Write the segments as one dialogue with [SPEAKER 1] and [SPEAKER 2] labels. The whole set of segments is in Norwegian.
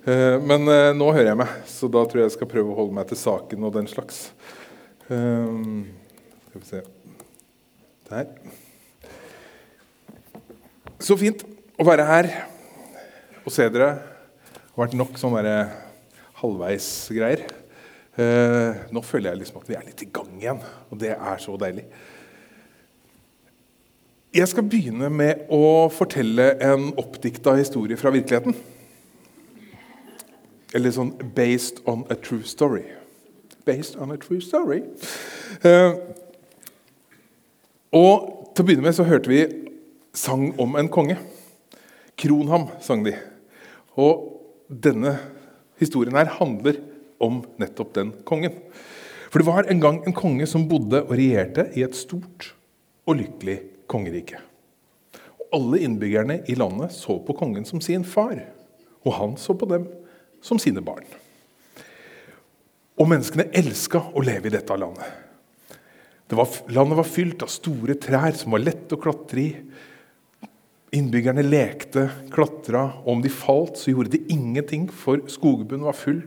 [SPEAKER 1] Eh, men eh, nå hører jeg meg, så da tror jeg jeg skal prøve å holde meg til saken og den slags. Eh, skal vi se Der. Så fint å være her og se dere. Det har vært nok sånne halvveisgreier. Nå føler jeg liksom at vi er litt i gang igjen, og det er så deilig. Jeg skal begynne med å fortelle en oppdikta historie fra virkeligheten. Eller sånn 'based on a true story'. Based on a true story. Eh, og til å begynne med så hørte vi sang om en konge. Kronham sang de. Og denne historien her handler om nettopp den kongen. For det var en gang en konge som bodde og regjerte i et stort og lykkelig kongerike. Og alle innbyggerne i landet så på kongen som sin far, og han så på dem som sine barn. Og menneskene elska å leve i dette landet. Det var, landet var fylt av store trær som var lette å klatre i. Innbyggerne lekte, klatra, og om de falt, så gjorde de ingenting, for skogbunnen var full,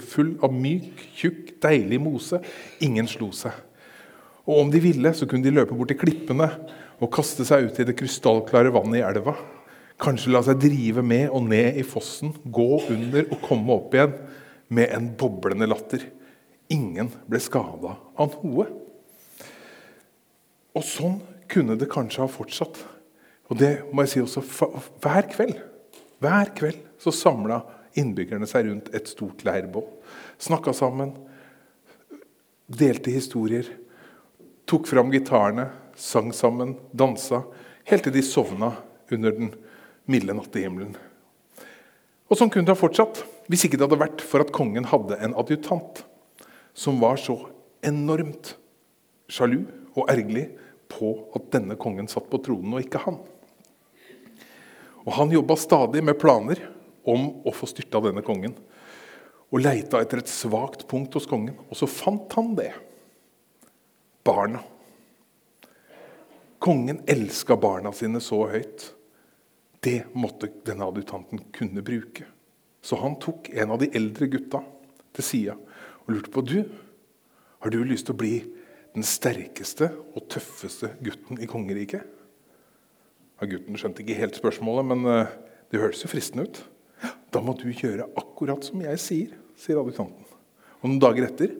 [SPEAKER 1] full av myk, tjukk, deilig mose. Ingen slo seg. Og om de ville, så kunne de løpe bort til klippene og kaste seg ut i det krystallklare vannet i elva. Kanskje la seg drive med og ned i fossen, gå under og komme opp igjen med en boblende latter. Ingen ble skada av noe. Og sånn kunne det kanskje ha fortsatt. Og det må jeg si også hver kveld. Hver kveld så samla innbyggerne seg rundt et stort leirbål. Snakka sammen, delte historier, tok fram gitarene, sang sammen, dansa, helt til de sovna under den milde nattehimmelen. Og sånn kunne det ha fortsatt hvis ikke det hadde vært for at kongen hadde en adjutant som var så enormt sjalu og ergerlig på at denne kongen satt på tronen, og ikke han. Og Han jobba stadig med planer om å få styrta denne kongen. Og leita etter et svakt punkt hos kongen, og så fant han det. Barna. Kongen elska barna sine så høyt det måtte denne adjutanten kunne bruke. Så han tok en av de eldre gutta til sida og lurte på du, har du lyst til å bli den sterkeste og tøffeste gutten i kongeriket. Ja, gutten skjønte ikke helt spørsmålet, men eh, det hørtes jo fristende ut. Da må du gjøre akkurat som jeg sier, sier adjutanten. Og Noen dager etter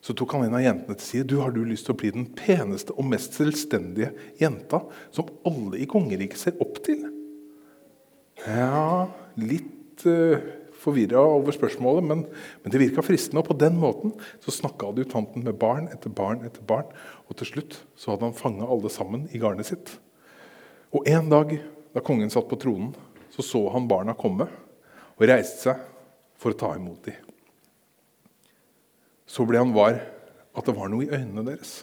[SPEAKER 1] så tok han en av jentene til side. Du, har du lyst til å bli den peneste og mest selvstendige jenta som alle i kongeriket ser opp til? Ja, litt uh, eh, forvirra over spørsmålet, men, men det virka fristende. Og på den måten så snakka adjutanten med barn etter barn etter barn. Og til slutt så hadde han fanga alle sammen i garnet sitt. Og en dag da kongen satt på tronen, så så han barna komme og reiste seg for å ta imot dem. Så ble han var at det var noe i øynene deres.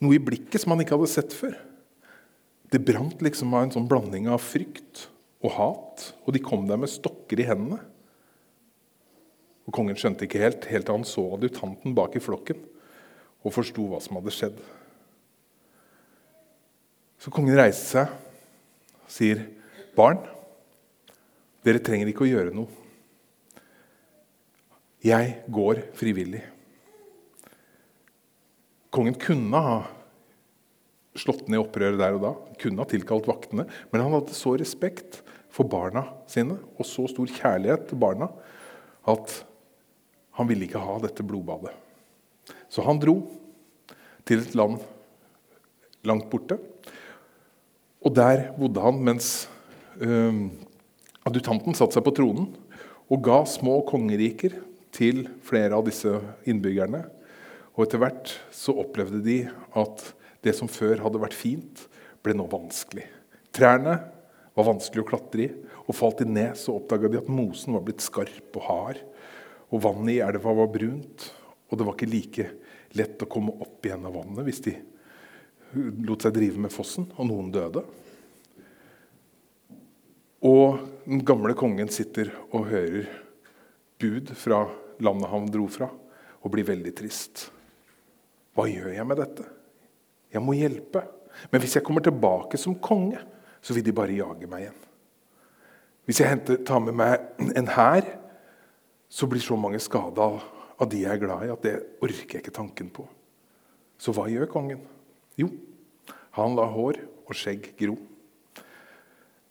[SPEAKER 1] Noe i blikket som han ikke hadde sett før. Det brant liksom av en sånn blanding av frykt og hat, og de kom der med stokker i hendene. Og Kongen skjønte ikke helt, helt til han så adjutanten bak i flokken og forsto hva som hadde skjedd. Så kongen reiser seg og sier, 'Barn, dere trenger ikke å gjøre noe. Jeg går frivillig.' Kongen kunne ha slått ned opprøret der og da, kunne ha tilkalt vaktene, men han hadde så respekt for barna sine og så stor kjærlighet til barna at han ville ikke ha dette blodbadet. Så han dro til et land langt borte. Og der bodde han mens øh, adjutanten satte seg på tronen og ga små kongeriker til flere av disse innbyggerne. Og etter hvert så opplevde de at det som før hadde vært fint, ble nå vanskelig. Trærne var vanskelig å klatre i. Og falt de ned, så oppdaga de at mosen var blitt skarp og hard. Og vannet i elva var brunt, og det var ikke like lett å komme opp igjen av vannet hvis de lot seg drive med fossen, og noen døde. Og den gamle kongen sitter og hører bud fra landet han dro fra, og blir veldig trist. Hva gjør jeg med dette? Jeg må hjelpe. Men hvis jeg kommer tilbake som konge, så vil de bare jage meg igjen. Hvis jeg henter, tar med meg en hær, så blir så mange skada av de jeg er glad i, at det orker jeg ikke tanken på. Så hva gjør kongen? Jo, han lar hår og skjegg gro.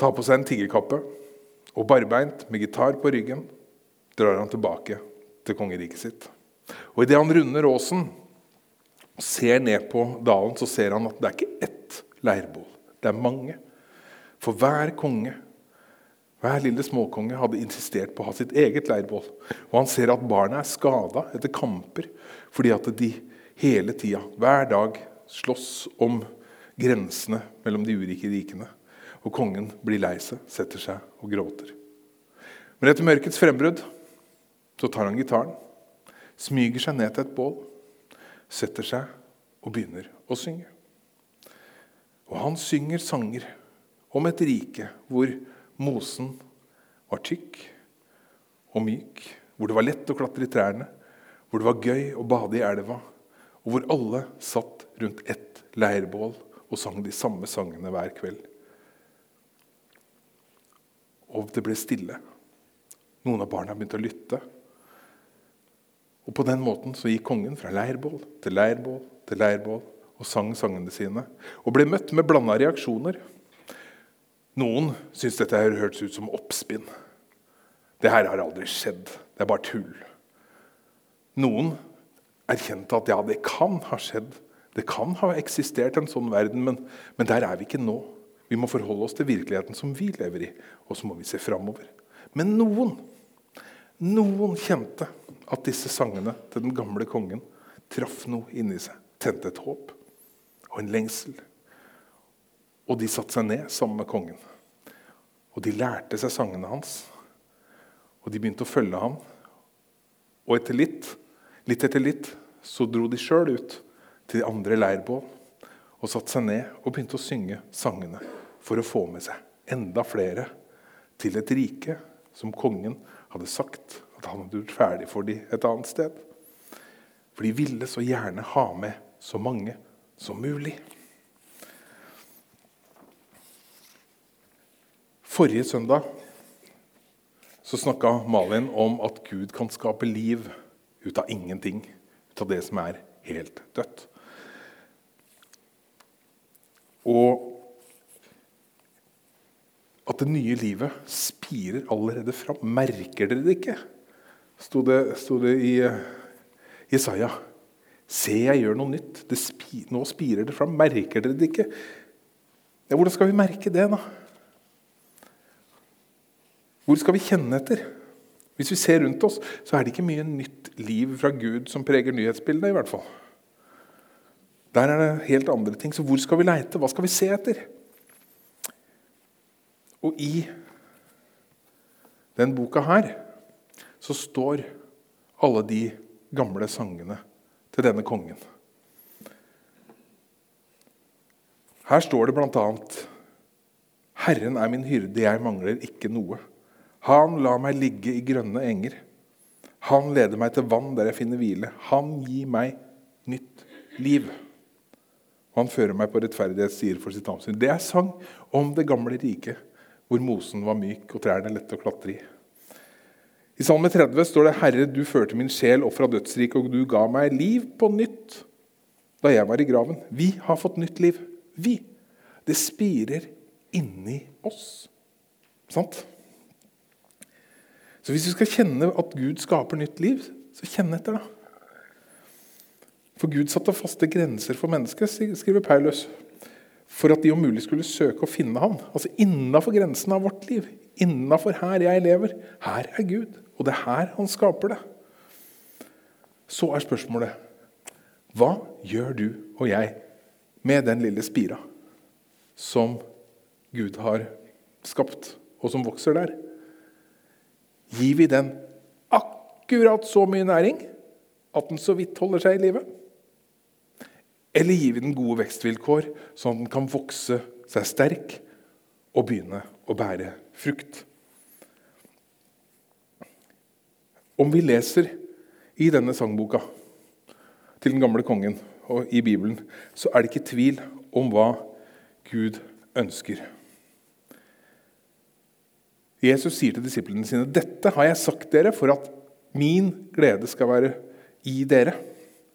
[SPEAKER 1] Tar på seg en tiggerkappe og barbeint med gitar på ryggen drar han tilbake til kongeriket sitt. Og Idet han runder åsen og ser ned på dalen, så ser han at det er ikke ett leirbål. Det er mange. For hver konge, hver lille småkonge, hadde insistert på å ha sitt eget leirbål. Og han ser at barna er skada etter kamper fordi at de hele tida, hver dag, slåss om grensene mellom de ulike rikene. Og kongen blir lei seg, setter seg og gråter. Men etter mørkets frembrudd så tar han gitaren, smyger seg ned til et bål, setter seg og begynner å synge. Og han synger sanger om et rike hvor mosen var tykk og myk, hvor det var lett å klatre i trærne, hvor det var gøy å bade i elva, og hvor alle satt rundt ett leirbål og sang de samme sangene hver kveld. Og det ble stille. Noen av barna begynte å lytte. Og På den måten så gikk kongen fra leirbål til leirbål til leirbål og sang sangene sine. Og ble møtt med blanda reaksjoner. Noen syns dette hørtes ut som oppspinn. Det her har aldri skjedd. Det er bare tull. Noen erkjente at ja, det kan ha skjedd. Det kan ha eksistert en sånn verden, men, men der er vi ikke nå. Vi må forholde oss til virkeligheten som vi lever i, og så må vi se framover. Men noen, noen kjente at disse sangene til den gamle kongen traff noe inni seg, tente et håp og en lengsel. Og de satte seg ned sammen med kongen. Og de lærte seg sangene hans. Og de begynte å følge ham. Og etter litt, litt etter litt så dro de sjøl ut til andre leirbål og satte seg ned og begynte å synge sangene for å få med seg enda flere til et rike som kongen hadde sagt at han hadde gjort ferdig for dem et annet sted. For de ville så gjerne ha med så mange som mulig. Forrige søndag så snakka Malin om at Gud kan skape liv ut av ingenting. Ut av det som er helt dødt. Og at det nye livet spirer allerede fram. Merker dere det ikke? Sto det, sto det i Jesaja. Se, jeg gjør noe nytt. Spi, nå spirer det fram. Merker dere det ikke? Ja, hvordan skal vi merke det, da? Hvor skal vi kjenne etter? Hvis vi ser rundt oss, så er det ikke mye nytt liv fra Gud som preger nyhetsbildet. i hvert fall. Der er det helt andre ting. Så hvor skal vi leite? Hva skal vi se etter? Og i den boka her så står alle de gamle sangene til denne kongen. Her står det bl.a.: Herren er min hyrde, jeg mangler ikke noe. Han lar meg ligge i grønne enger. Han leder meg til vann der jeg finner hvile. Han gir meg nytt liv. Og han fører meg på rettferdighetssider for sitt navn. Det er sang om det gamle riket, hvor mosen var myk og trærne lette å klatre i. I Salme 30 står det 'Herre, du førte min sjel opp fra dødsriket, og du ga meg liv på nytt' da jeg var i graven. Vi har fått nytt liv. Vi. Det spirer inni oss. Sant? Så hvis du skal kjenne at Gud skaper nytt liv, så kjenn etter, da. For Gud satte faste grenser for mennesket, skriver Paulus, for at de om mulig skulle søke å finne ham. Altså innafor grensen av vårt liv. Innafor her jeg lever. Her er Gud. Og det er her han skaper det. Så er spørsmålet hva gjør du og jeg med den lille spira som Gud har skapt, og som vokser der? Gir vi den akkurat så mye næring at den så vidt holder seg i live? Eller gir vi den gode vekstvilkår, sånn at den kan vokse seg sterk og begynne å bære frukt? Om vi leser i denne sangboka til den gamle kongen og i Bibelen, så er det ikke tvil om hva Gud ønsker. Jesus sier til disiplene sine dette har jeg sagt dere for at min glede skal være i dere,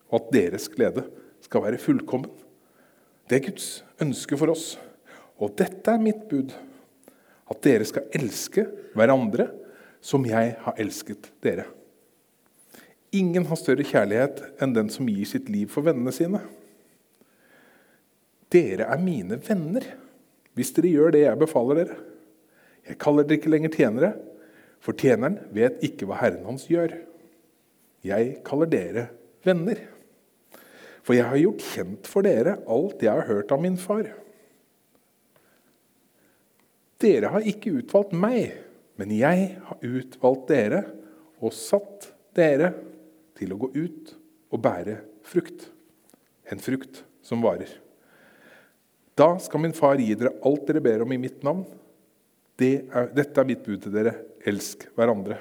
[SPEAKER 1] og at deres glede skal være fullkommen. Det er Guds ønske for oss. Og dette er mitt bud, at dere skal elske hverandre som jeg har elsket dere. Ingen har større kjærlighet enn den som gir sitt liv for vennene sine. Dere er mine venner hvis dere gjør det jeg befaler dere. Jeg kaller dere ikke lenger tjenere, for tjeneren vet ikke hva Herren hans gjør. Jeg kaller dere venner. For jeg har gjort kjent for dere alt jeg har hørt av min far. Dere har ikke utvalgt meg, men jeg har utvalgt dere og satt dere til å gå ut og bære frukt. En frukt som varer. Da skal min far gi dere alt dere ber om i mitt navn. Det er, dette er mitt bud til dere. Elsk hverandre.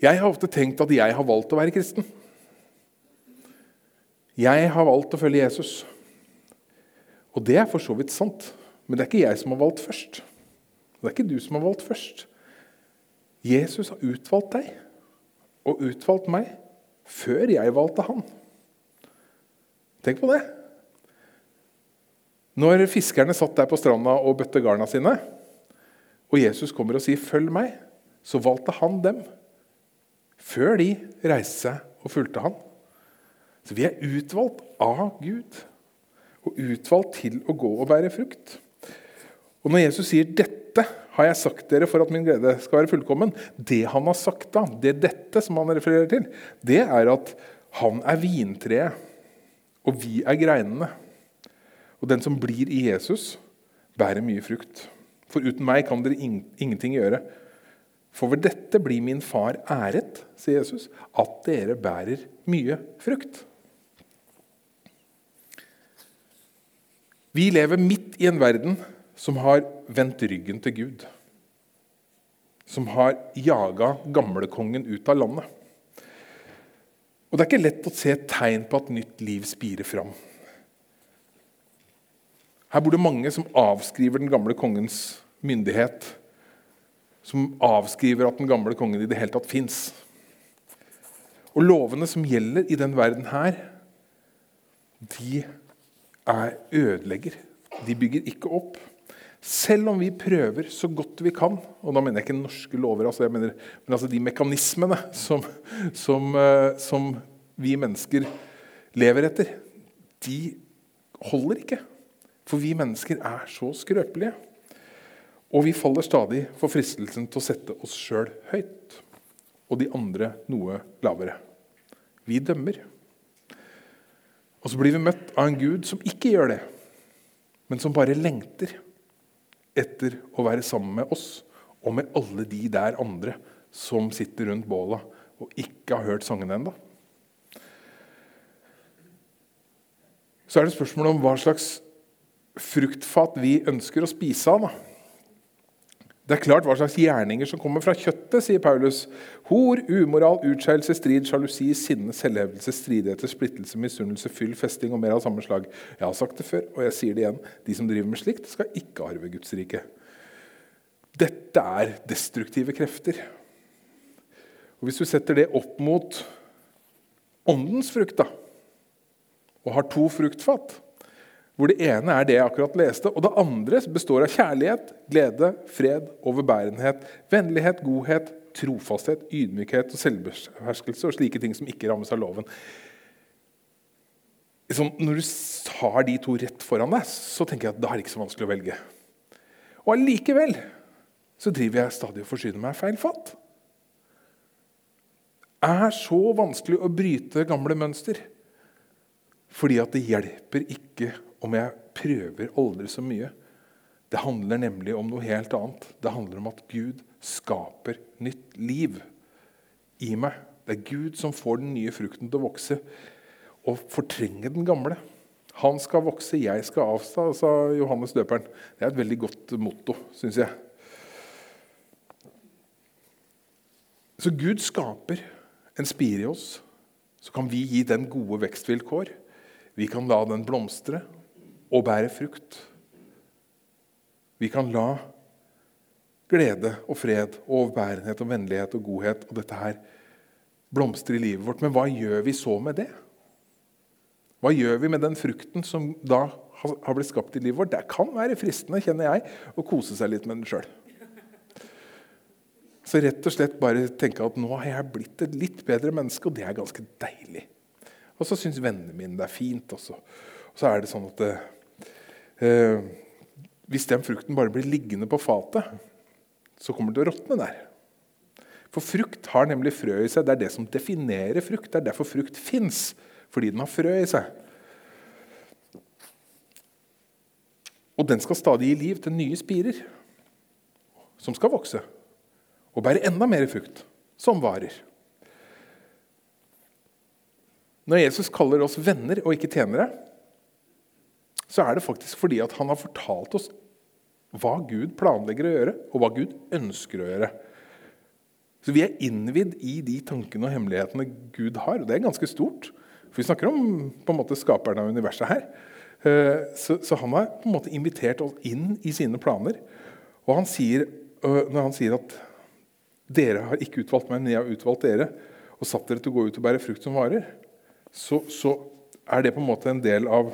[SPEAKER 1] Jeg har ofte tenkt at jeg har valgt å være kristen. Jeg har valgt å følge Jesus. Og det er for så vidt sant, men det er ikke jeg som har valgt først. Det er ikke du som har valgt først. Jesus har utvalgt deg og utvalgt meg før jeg valgte han. Tenk på det. Når fiskerne satt der på stranda og bøtte garna sine, og Jesus kommer og sier 'følg meg', så valgte han dem før de reiste seg og fulgte han. Så vi er utvalgt av Gud og utvalgt til å gå og bære frukt. Og når Jesus sier 'dette har jeg sagt dere for at min glede skal være fullkommen', det han har sagt da, det dette som han refererer til, det er at han er vintreet, og vi er greinene. Og den som blir i Jesus, bærer mye frukt. For uten meg kan dere ingenting gjøre. For ved dette blir min far æret, sier Jesus, at dere bærer mye frukt. Vi lever midt i en verden som har vendt ryggen til Gud. Som har jaga gamlekongen ut av landet. Og Det er ikke lett å se tegn på at nytt liv spirer fram. Her bor det mange som avskriver den gamle kongens myndighet. Som avskriver at den gamle kongen i det hele tatt fins. Og lovene som gjelder i den verden her, de er ødelegger. De bygger ikke opp. Selv om vi prøver så godt vi kan, og da mener jeg ikke norske lover, altså mener, men altså de mekanismene som, som, eh, som vi mennesker lever etter, de holder ikke. For vi mennesker er så skrøpelige. Og vi faller stadig for fristelsen til å sette oss sjøl høyt og de andre noe lavere. Vi dømmer. Og så blir vi møtt av en Gud som ikke gjør det, men som bare lengter etter å være sammen med oss og med alle de der andre som sitter rundt båla og ikke har hørt sangene ennå. Så er det spørsmålet om hva slags fruktfat vi ønsker å spise av. Det er klart hva slags gjerninger som kommer fra kjøttet, sier Paulus. Hor, umoral, utskeielse, strid, sjalusi, sinne, selvhevdelse, stridigheter, splittelse, misunnelse, fyll, festing og mer av samme slag. Jeg har sagt det før, og jeg sier det igjen. De som driver med slikt, skal ikke arve Guds rike. Dette er destruktive krefter. Og Hvis du setter det opp mot åndens frukt, da, og har to fruktfat hvor det ene er det jeg akkurat leste, og det andre består av kjærlighet, glede, fred, overbærenhet, vennlighet, godhet, trofasthet, ydmykhet og selvbeherskelse og slike ting som ikke rammes av loven. Sånn, når du har de to rett foran deg, så tenker jeg at da er det ikke så vanskelig å velge. Og allikevel så driver jeg stadig og forsyner meg feil fatt. Det er så vanskelig å bryte gamle mønster. Fordi at det hjelper ikke om jeg prøver aldri så mye. Det handler nemlig om noe helt annet. Det handler om at Gud skaper nytt liv i meg. Det er Gud som får den nye frukten til å vokse og fortrenge den gamle. Han skal vokse, jeg skal avstå, sa Johannes døperen. Det er et veldig godt motto, syns jeg. Så Gud skaper en spire i oss. Så kan vi gi den gode vekstvilkår. Vi kan la den blomstre, og bære frukt. Vi kan la glede og fred og overbærenhet og vennlighet og godhet. Og dette her blomstre i livet vårt. Men hva gjør vi så med det? Hva gjør vi med den frukten som da har blitt skapt i livet vårt? Det kan være fristende, kjenner jeg, å kose seg litt med den sjøl. Så rett og slett bare tenke at nå har jeg blitt et litt bedre menneske, og det er ganske deilig. Og så syns vennene mine det er fint. Også. Og så er det sånn at det, eh, hvis den frukten bare blir liggende på fatet, så kommer det til å råtne der. For frukt har nemlig frø i seg. Det er det som definerer frukt. Det er derfor frukt fins. Fordi den har frø i seg. Og den skal stadig gi liv til nye spirer som skal vokse og bære enda mer frukt, som varer. Når Jesus kaller oss venner og ikke tjenere, så er det faktisk fordi at han har fortalt oss hva Gud planlegger å gjøre, og hva Gud ønsker å gjøre. Så Vi er innvidd i de tankene og hemmelighetene Gud har. og Det er ganske stort. For Vi snakker om på en måte skaperen av universet her. Eh, så, så, han har på en måte invitert oss inn i sine planer. Og han sier, når han sier at dere har ikke utvalgt meg, men jeg har utvalgt dere og satt dere til å gå ut og bære frukt som varer, så, så er det på en måte en del av,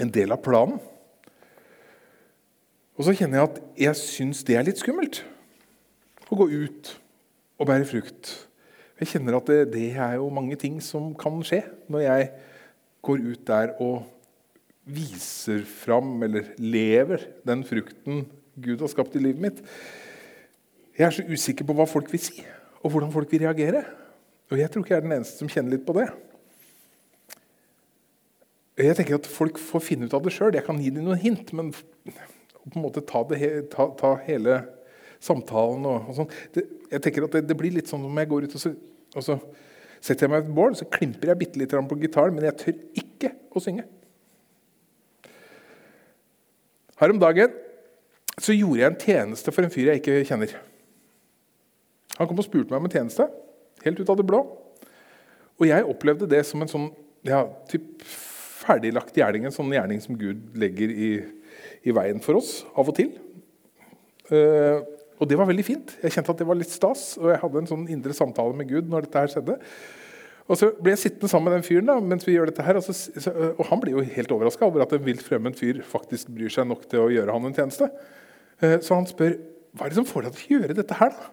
[SPEAKER 1] en del av planen. Og så kjenner jeg at jeg syns det er litt skummelt å gå ut og bære frukt. Jeg kjenner at det, det, er jo mange ting som kan skje når jeg går ut der og viser fram eller lever den frukten Gud har skapt i livet mitt. Jeg er så usikker på hva folk vil si, og hvordan folk vil reagere. Og jeg tror ikke jeg er den eneste som kjenner litt på det. Jeg tenker at Folk får finne ut av det sjøl. Jeg kan gi dem noen hint, men på en måte ta, det, ta, ta hele samtalen og, og sånn. Jeg tenker at det, det, blir litt sånn om jeg går ut og så, og så setter jeg meg et bål så klimper jeg bitte litt på gitaren, men jeg tør ikke å synge. Her om dagen så gjorde jeg en tjeneste for en fyr jeg ikke kjenner. Han kom og spurte meg om en tjeneste, helt ut av det blå. Og jeg opplevde det som en sånn ja, typ ferdiglagt gjerning, en sånn gjerning som Gud legger i, i veien for oss av og til. Uh, og det var veldig fint. Jeg kjente at det var litt stas, og jeg hadde en sånn indre samtale med Gud når dette her skjedde. Og så ble jeg sittende sammen med den fyren, da, mens vi gjør dette her, og, så, og han blir jo helt overraska over at en vilt fremmed fyr faktisk bryr seg nok til å gjøre han en tjeneste. Uh, så han spør hva er det som får deg til å gjøre dette her. da?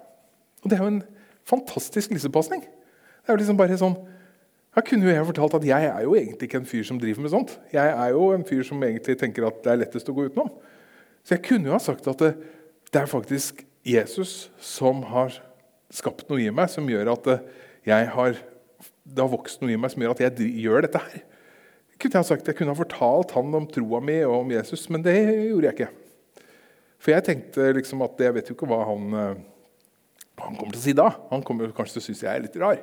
[SPEAKER 1] Og det er jo en fantastisk lissepasning. Det er jo liksom bare sånn, Her kunne jo jeg fortalt at jeg er jo egentlig ikke en fyr som driver med sånt. Jeg er jo en fyr som egentlig tenker at det er lettest å gå utenom. Så jeg kunne jo ha sagt at det, det er faktisk Jesus som har skapt noe i meg som gjør at jeg har, det har vokst noe i meg som gjør at jeg gjør dette her. Jeg kunne, ha sagt, jeg kunne ha fortalt han om troa mi og om Jesus, men det gjorde jeg ikke. For jeg tenkte liksom at jeg vet jo ikke hva han eh, hva han kommer til å si da? Han kommer kanskje til å synes jeg er litt rar.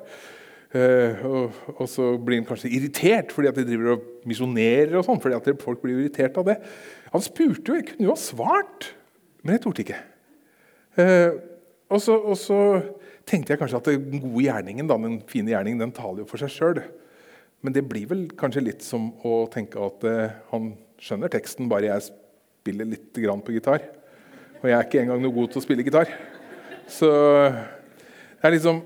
[SPEAKER 1] Uh, og, så blir han kanskje irritert fordi at de driver og misjonerer. og sånn, fordi at folk blir irritert av det. Han spurte jo, jeg kunne jo ha svart, men jeg torde ikke. Uh, og, så, og, så, tenkte jeg kanskje at den gode gjerningen, da, den fine gjerningen den taler jo for seg sjøl. Men det blir vel kanskje litt som å tenke at uh, han skjønner teksten, bare jeg spiller litt på gitar. Og jeg er ikke engang noe god til å spille gitar. Så det er liksom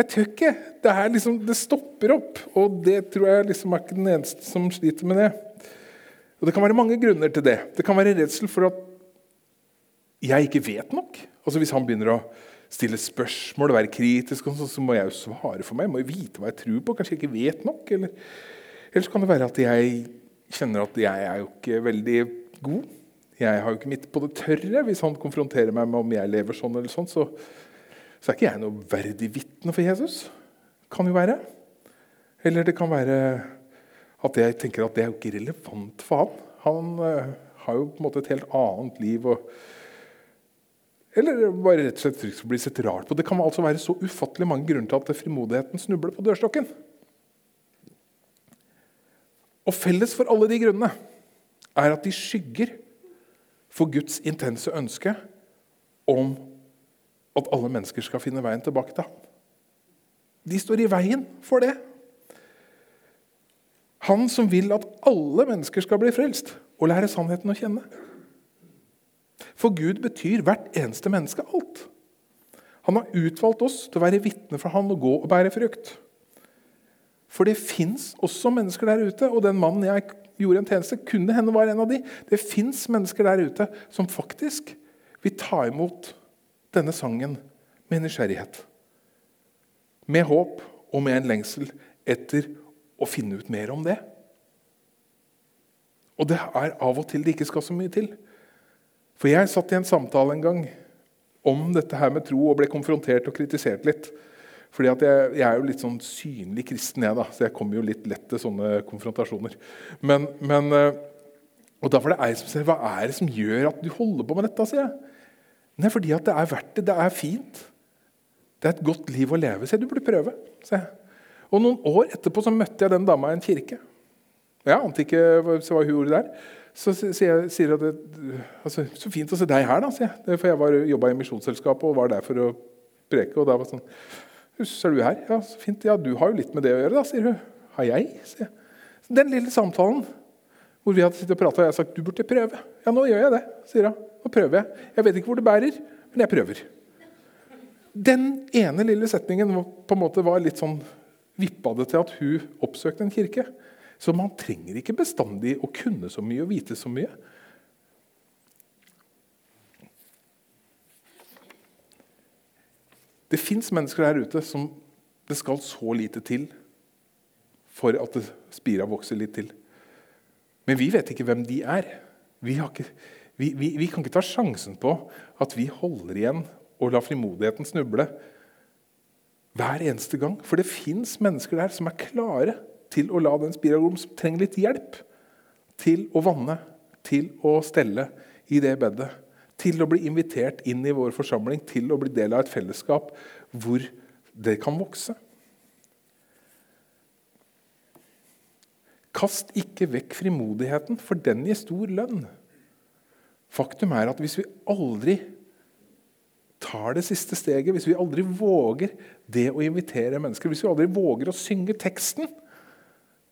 [SPEAKER 1] Jeg tør ikke. Det, liksom, det, stopper opp. Og det tror jeg liksom er ikke den eneste som sliter med det. Og Det kan være mange grunner til det. Det kan være redsel for at jeg ikke vet nok. Altså Hvis han begynner å stille spørsmål og være kritisk, så må jeg jo svare for meg. Jeg må jo vite hva jeg tror på. Kanskje jeg ikke vet nok. Eller, ellers kan det være at jeg kjenner at jeg er jo ikke veldig god. Jeg har jo ikke midt på det tørre. Hvis han konfronterer meg med om jeg lever sånn, eller sånn, så, så er ikke jeg noe verdig vitne for Jesus. Kan jo være. Eller det kan være at jeg tenker at det er jo ikke relevant for han. Han uh, har jo på en måte et helt annet liv. Og, eller bare rett og slett bli sett rart på. Det kan altså være så ufattelig mange grunner til at frimodigheten snubler på dørstokken. Og felles for alle de grunnene er at de skygger for Guds intense ønske om at alle mennesker skal finne veien tilbake til ham. De står i veien for det. Han som vil at alle mennesker skal bli frelst og lære sannheten å kjenne. For Gud betyr hvert eneste menneske alt. Han har utvalgt oss til å være vitner for ham og gå og bære frukt. For det fins også mennesker der ute, og den mannen jeg gjorde en tjeneste, kunne hende var en av de. Det fins mennesker der ute som faktisk vil ta imot denne sangen med nysgjerrighet. Med håp og med en lengsel etter å finne ut mer om det. Og det er av og til det ikke skal så mye til. For jeg satt i en samtale en gang om dette her med tro og ble konfrontert og kritisert litt. Fordi jeg, jeg, er jo litt sånn synlig kristen, jeg, da, så jeg kommer jo litt lett til sånne konfrontasjoner. Men, men, eh, og da var det ei som sier Hva er det som gjør at du holder på med dette? sier jeg. Nei, fordi at det er verdt det. Det er fint. Det er et godt liv å leve. Se, du burde prøve. Se. Og Noen år etterpå så møtte jeg den dama i en kirke. Jeg ante ikke hva hun gjorde der. Så sier jeg at altså, Så fint å se deg her, da. sier jeg. For jeg jobba i Misjonsselskapet og var der for å preke. og da var sånn, så er du her? Ja, så fint. Ja, du har jo litt med det å gjøre, da, sier hun. Har jeg? sier jeg. Den lille samtalen hvor vi hadde sittet og prata, og jeg sagt du burde prøve. Ja, nå gjør jeg det, sier hun. Nå prøver jeg. Jeg vet ikke hvor det bærer, men jeg prøver. Den ene lille setningen på en måte var litt sånn vippa det til at hun oppsøkte en kirke. Så man trenger ikke bestandig å kunne så mye og vite så mye. Det fins mennesker der ute som det skal så lite til for at det spira vokser litt til. Men vi vet ikke hvem de er. Vi, ikke, vi, vi, vi kan ikke ta sjansen på at vi holder igjen og lar frimodigheten snuble hver eneste gang. For det fins mennesker der som er klare til å la den spiragrom som trenger litt hjelp til å vanne, til å stelle i det bedet. Til å bli invitert inn i vår forsamling, til å bli del av et fellesskap hvor det kan vokse. Kast ikke vekk frimodigheten, for den gir stor lønn. Faktum er at hvis vi aldri tar det siste steget, hvis vi aldri våger det å invitere mennesker, hvis vi aldri våger å synge teksten,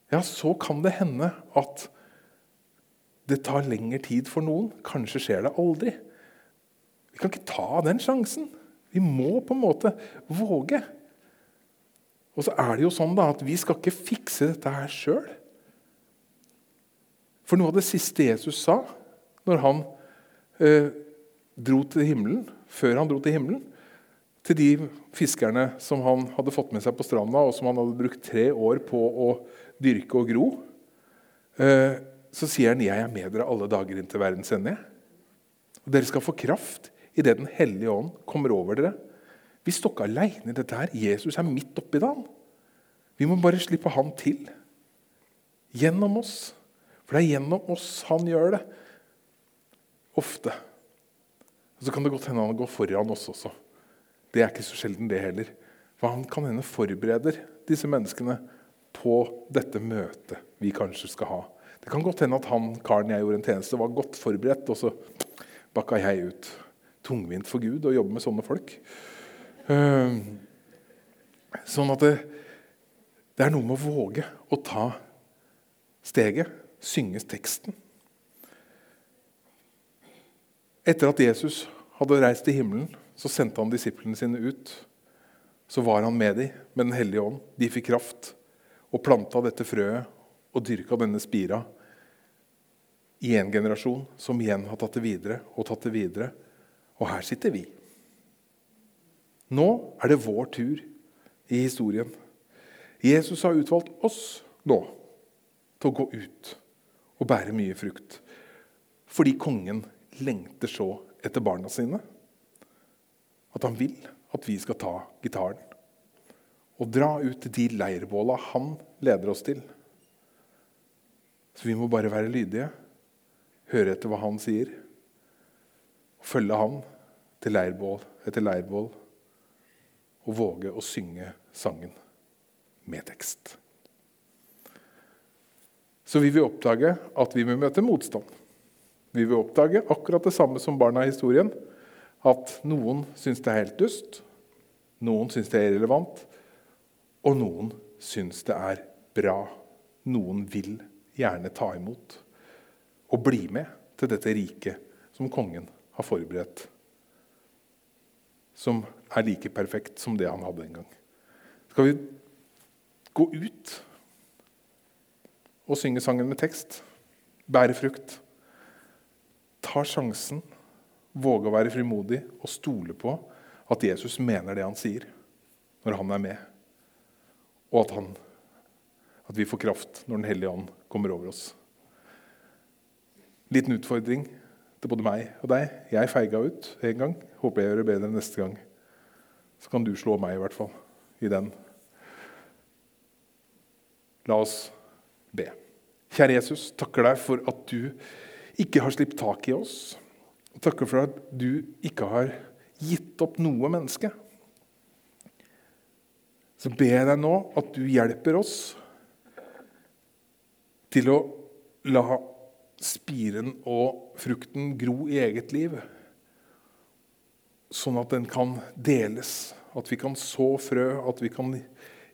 [SPEAKER 1] ja, så kan det hende at det tar lengre tid for noen. Kanskje skjer det aldri. Vi kan ikke ta den sjansen. Vi må på en måte våge. Og så er det jo sånn da at vi skal ikke fikse dette her sjøl. For noe av det siste Jesus sa når han eh, dro til himmelen, før han dro til himmelen, til de fiskerne som han hadde fått med seg på stranda, og som han hadde brukt tre år på å dyrke og gro, eh, så sier han 'Jeg er med dere alle dager inn til verdens ende'. Og dere skal få kraft idet Den hellige ånd kommer over dere. Vi står ikke aleine i dette her. Jesus er midt oppi det. Vi må bare slippe han til. Gjennom oss. For det er gjennom oss han gjør det. Ofte. Og Så kan det godt hende han går foran oss også. Det er ikke så sjelden, det heller. For han kan hende forbereder disse menneskene på dette møtet vi kanskje skal ha. Det kan godt hende at han karen jeg gjorde en tjeneste, var godt forberedt, og så bakka jeg ut. Tungvint for Gud å jobbe med sånne folk. Ehm, sånn at det, det er noe med å våge å ta steget, synge teksten. Etter at Jesus hadde reist til himmelen, så sendte han disiplene sine ut. Så var han med dem med Den hellige ånd. De fikk kraft og planta dette frøet og dyrka denne spira i en generasjon, som igjen har tatt det videre og tatt det videre. Og her sitter vi. Nå er det vår tur i historien. Jesus har utvalgt oss nå til å gå ut og bære mye frukt. Fordi kongen lengter så etter barna sine at han vil at vi skal ta gitaren og dra ut de leirbåla han leder oss til. Så vi må bare være lydige, høre etter hva han sier, og følge han til leirbål etter leirbål og våge å synge sangen med tekst. Så vi vil oppdage at vi vil møte motstand. Vi vil oppdage akkurat det samme som barna i historien. At noen syns det er helt dust, noen syns det er irrelevant, og noen syns det er bra. Noen vil gjerne ta imot og bli med til dette riket som kongen har forberedt, som er like perfekt som det han hadde en gang. Skal vi gå ut og synge sangen med tekst? Bære frukt? Ta sjansen, våge å være frimodig og stole på at Jesus mener det han sier, når han er med, og at, han, at vi får kraft når Den hellige ånd kommer over oss. Liten utfordring til både meg og deg. Jeg feiga ut en gang. Håper jeg gjør det bedre neste gang. Så kan du slå meg, i hvert fall, i den. La oss be. Kjære Jesus, takker deg for at du ikke har slippt tak i oss. Takker for at du ikke har gitt opp noe menneske. Så ber jeg deg nå at du hjelper oss til å la spiren og frukten gro i eget liv, sånn at den kan deles, at vi kan så frø, at vi kan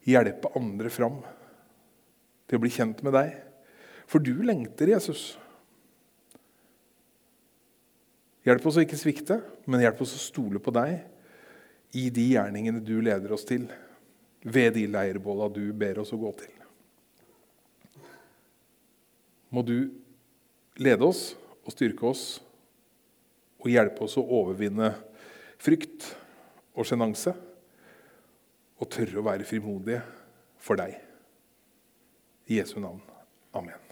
[SPEAKER 1] hjelpe andre fram til å bli kjent med deg. For du lengter, Jesus. Hjelp oss å ikke svikte, men hjelp oss å stole på deg i de gjerningene du leder oss til, ved de leirbåla du ber oss å gå til. Må du lede oss og styrke oss og hjelpe oss å overvinne frykt og sjenanse og tørre å være frimodige for deg. I Jesu navn. Amen.